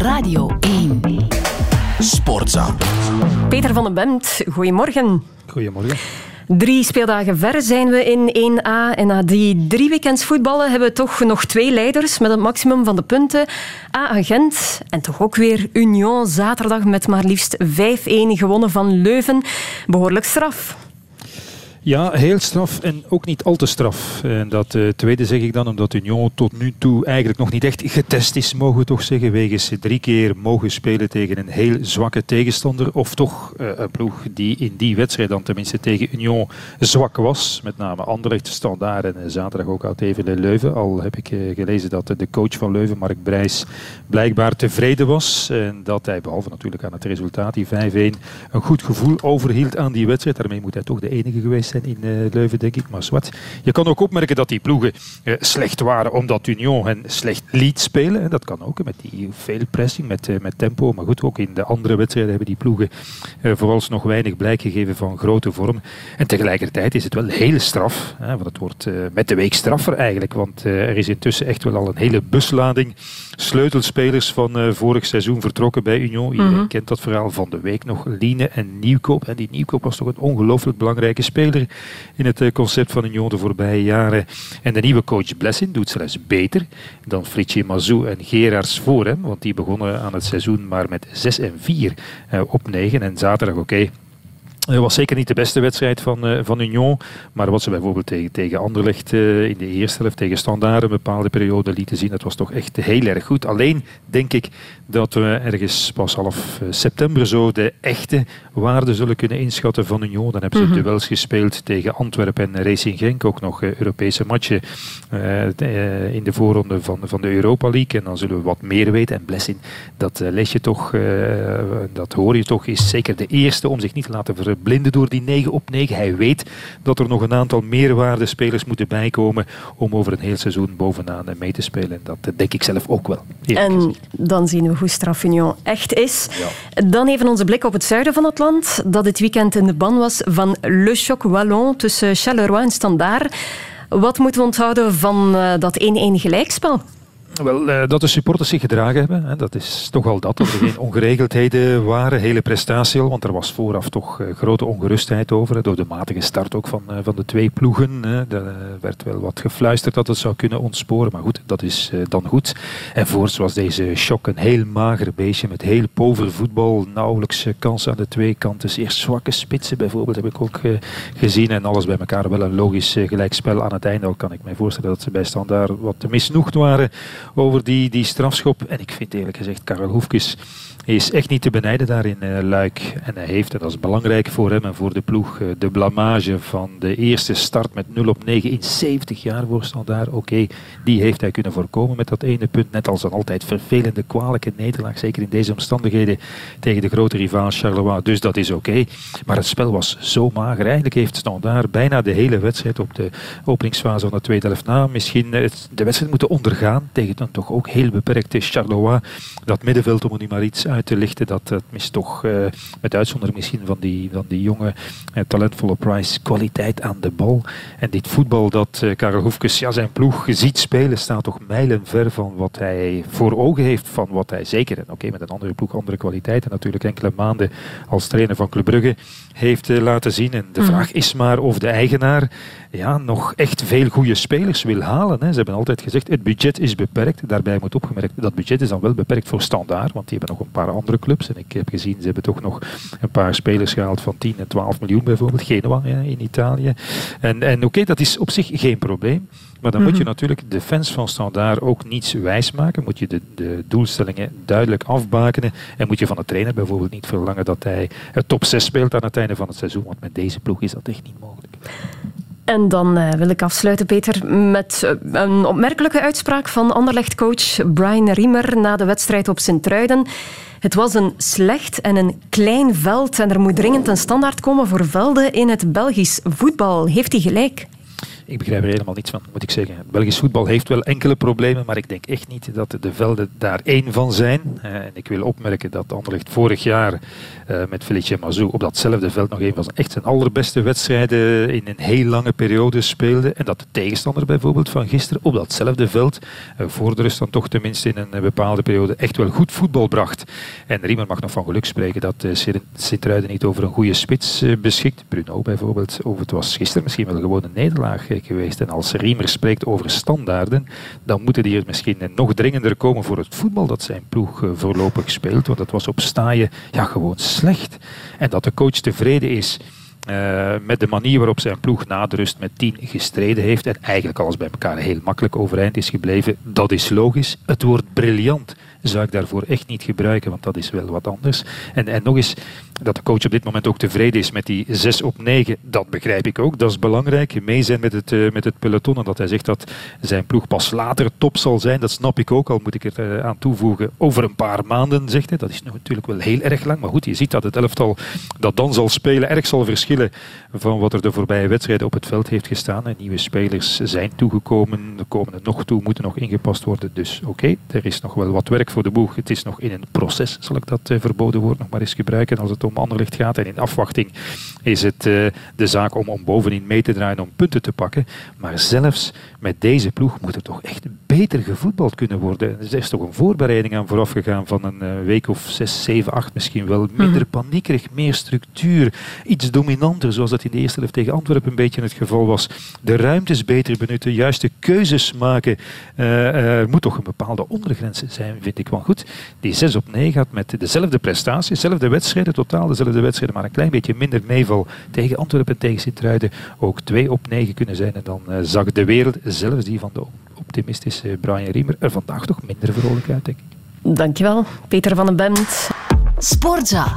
Radio 1. Sportza. Peter van den Bemt, goedemorgen. Goedemorgen. Drie speeldagen ver zijn we in 1A. En na die drie weekends voetballen hebben we toch nog twee leiders met het maximum van de punten. A Gent en toch ook weer Union zaterdag met maar liefst 5-1 gewonnen van Leuven. Behoorlijk straf. Ja, heel straf en ook niet al te straf. En dat uh, tweede zeg ik dan omdat Union tot nu toe eigenlijk nog niet echt getest is, mogen we toch zeggen. Wegens drie keer mogen spelen tegen een heel zwakke tegenstander. Of toch uh, een ploeg die in die wedstrijd dan tenminste tegen Union zwak was. Met name Anderlecht, Standaard en uh, zaterdag ook al even Leuven. Al heb ik gelezen dat de coach van Leuven, Mark Brijs, blijkbaar tevreden was. En dat hij, behalve natuurlijk aan het resultaat, die 5-1, een goed gevoel overhield aan die wedstrijd. Daarmee moet hij toch de enige geweest zijn in uh, Leuven, denk ik. Maar zwart. Je kan ook opmerken dat die ploegen uh, slecht waren omdat Union hen slecht liet spelen. Dat kan ook met die veel pressing, met, uh, met tempo. Maar goed, ook in de andere wedstrijden hebben die ploegen vooralsnog weinig blijk gegeven van grote vorm. En tegelijkertijd is het wel heel straf. Hè, want het wordt met de week straffer eigenlijk. Want er is intussen echt wel al een hele buslading sleutelspelers van vorig seizoen vertrokken bij Union. Iedereen mm -hmm. kent dat verhaal van de week nog. Liene en Nieuwkoop. En die Nieuwkoop was toch een ongelooflijk belangrijke speler in het eh, concept van Union de voorbije jaren. En de nieuwe coach Blessin doet zelfs beter dan Fritje Mazou en Gerards voor. Want die begonnen aan het seizoen maar met 6 en 4 uh, op 9. En zaterdag, oké. Het was zeker niet de beste wedstrijd van, uh, van Union. Maar wat ze bijvoorbeeld tegen, tegen Anderlecht uh, in de eerste helft, tegen Standaard een bepaalde periode lieten zien, dat was toch echt heel erg goed. Alleen denk ik dat we ergens pas half september zo de echte waarde zullen kunnen inschatten van Union. Dan hebben ze mm -hmm. duels gespeeld tegen Antwerpen en Racing Genk. Ook nog uh, Europese matchen in de voorronde van, van de Europa League. En dan zullen we wat meer weten. En Blessing, dat lees je toch, dat hoor je toch, is zeker de eerste om zich niet te laten ver blinden door die 9 op 9. Hij weet dat er nog een aantal meerwaardespelers moeten bijkomen om over een heel seizoen bovenaan mee te spelen. En dat denk ik zelf ook wel. En gezegd. dan zien we hoe straf Union echt is. Ja. Dan even onze blik op het zuiden van het land, dat dit weekend in de ban was van Le Choc Wallon tussen Charleroi en Standaard. Wat moeten we onthouden van dat 1-1 gelijkspel? Wel, uh, dat de supporters zich gedragen hebben. Dat is toch al dat. Dat er geen ongeregeldheden waren. Hele prestatie al. Want er was vooraf toch uh, grote ongerustheid over. Door de matige start ook van, uh, van de twee ploegen. Er werd wel wat gefluisterd dat het zou kunnen ontsporen. Maar goed, dat is dan goed. En voorts was deze shock een heel mager beestje. Met heel pover voetbal. Nauwelijks kansen aan de twee kanten. Zeer zwakke spitsen bijvoorbeeld heb ik ook gezien. En alles bij elkaar wel een logisch gelijkspel aan het einde. Al kan ik me voorstellen dat ze bij Standaard wat misnoegd waren over die, die strafschop. En ik vind eerlijk gezegd, Karel Hoefkes is echt niet te benijden daar in uh, Luik. En hij heeft, en dat is belangrijk voor hem en voor de ploeg, uh, de blamage van de eerste start met 0 op 9 in 70 jaar voor Standaard. Oké, die heeft hij kunnen voorkomen met dat ene punt. Net als een altijd vervelende, kwalijke nederlaag. Zeker in deze omstandigheden tegen de grote rivaal Charleroi. Dus dat is oké. Maar het spel was zo mager. Eigenlijk heeft Standaard bijna de hele wedstrijd op de openingsfase van de tweede helft na misschien de wedstrijd moeten ondergaan tegen dan toch ook heel beperkte Charleroi. Dat middenveld om er nu maar iets uit te lichten, dat, dat mist toch, uh, met uitzondering misschien van die, van die jonge, uh, talentvolle Price, kwaliteit aan de bal. En dit voetbal dat uh, Karel Hoefkes ja, zijn ploeg ziet spelen, staat toch mijlen ver van wat hij voor ogen heeft, van wat hij zeker, en oké, okay, met een andere ploeg, andere kwaliteiten, natuurlijk enkele maanden als trainer van Club Brugge heeft laten zien. En de vraag is maar of de eigenaar ja, nog echt veel goede spelers wil halen. Hè. Ze hebben altijd gezegd, het budget is beperkt. Daarbij moet opgemerkt, dat budget is dan wel beperkt voor standaard, want die hebben nog een paar andere clubs. En ik heb gezien, ze hebben toch nog een paar spelers gehaald van 10 en 12 miljoen bijvoorbeeld. Genoa ja, in Italië. En, en oké, okay, dat is op zich geen probleem. Maar dan mm -hmm. moet je natuurlijk de fans van Standaard ook niets wijsmaken. Moet je de, de doelstellingen duidelijk afbakenen. En moet je van de trainer bijvoorbeeld niet verlangen dat hij het top 6 speelt aan het einde van het seizoen. Want met deze ploeg is dat echt niet mogelijk. En dan uh, wil ik afsluiten, Peter, met uh, een opmerkelijke uitspraak van Anderlecht-coach Brian Riemer na de wedstrijd op Sint-Truiden. Het was een slecht en een klein veld en er moet dringend een standaard komen voor velden in het Belgisch voetbal. Heeft hij gelijk? Ik begrijp er helemaal niets van, moet ik zeggen. Belgisch voetbal heeft wel enkele problemen, maar ik denk echt niet dat de velden daar één van zijn. en ik wil opmerken dat Anderlecht vorig jaar met Felice Mazou op datzelfde veld nog een van zijn, echt zijn allerbeste wedstrijden in een heel lange periode speelde. En dat de tegenstander bijvoorbeeld van gisteren op datzelfde veld voor de rust dan toch tenminste in een bepaalde periode echt wel goed voetbal bracht. En Riemer mag nog van geluk spreken dat Sint-Truiden niet over een goede spits beschikt. Bruno bijvoorbeeld, over het was gisteren misschien wel gewoon een nederlaag geweest. En als Riemer spreekt over standaarden, dan moeten die er misschien nog dringender komen voor het voetbal dat zijn ploeg eh, voorlopig speelt. Want het was op staaien ja, gewoon slecht. En dat de coach tevreden is uh, met de manier waarop zijn ploeg na de rust met 10 gestreden heeft en eigenlijk alles bij elkaar heel makkelijk overeind is gebleven, dat is logisch. Het woord briljant zou ik daarvoor echt niet gebruiken, want dat is wel wat anders. En, en nog eens, dat de coach op dit moment ook tevreden is met die 6 op 9, dat begrijp ik ook. Dat is belangrijk. Mee zijn met het, uh, met het peloton. En dat hij zegt dat zijn ploeg pas later top zal zijn, dat snap ik ook. Al moet ik er uh, aan toevoegen, over een paar maanden, zegt hij. Dat is natuurlijk wel heel erg lang. Maar goed, je ziet dat het elftal dat dan zal spelen erg zal verschillen van wat er de voorbije wedstrijden op het veld heeft gestaan. Nieuwe spelers zijn toegekomen, er komen er nog toe, moeten nog ingepast worden. Dus oké, er is nog wel wat werk voor de boeg. Het is nog in een proces, zal ik dat uh, verboden woord nog maar eens gebruiken als het om Anderlicht gaat. En in afwachting is het uh, de zaak om, om bovenin mee te draaien, om punten te pakken. Maar zelfs met deze ploeg moet er toch echt beter gevoetbald kunnen worden. Er is toch een voorbereiding aan vooraf gegaan van een uh, week of zes, zeven, acht misschien wel. Minder mhm. paniekerig, meer structuur, iets dominanter, zoals dat in de eerste helft tegen Antwerpen een beetje het geval was. De ruimtes beter benutten, juiste keuzes maken. er moet toch een bepaalde ondergrens zijn, vind ik wel goed. Die 6 op 9 gaat met dezelfde prestaties, dezelfde wedstrijden, totaal dezelfde wedstrijden, maar een klein beetje minder meeval tegen Antwerpen en tegen Sint-Truiden. Ook 2 op 9 kunnen zijn. En dan uh, zag de wereld, zelfs die van de optimistische Brian Riemer, er vandaag toch minder vrolijk uit, denk ik. Dankjewel, Peter van den Bemt. Sportza.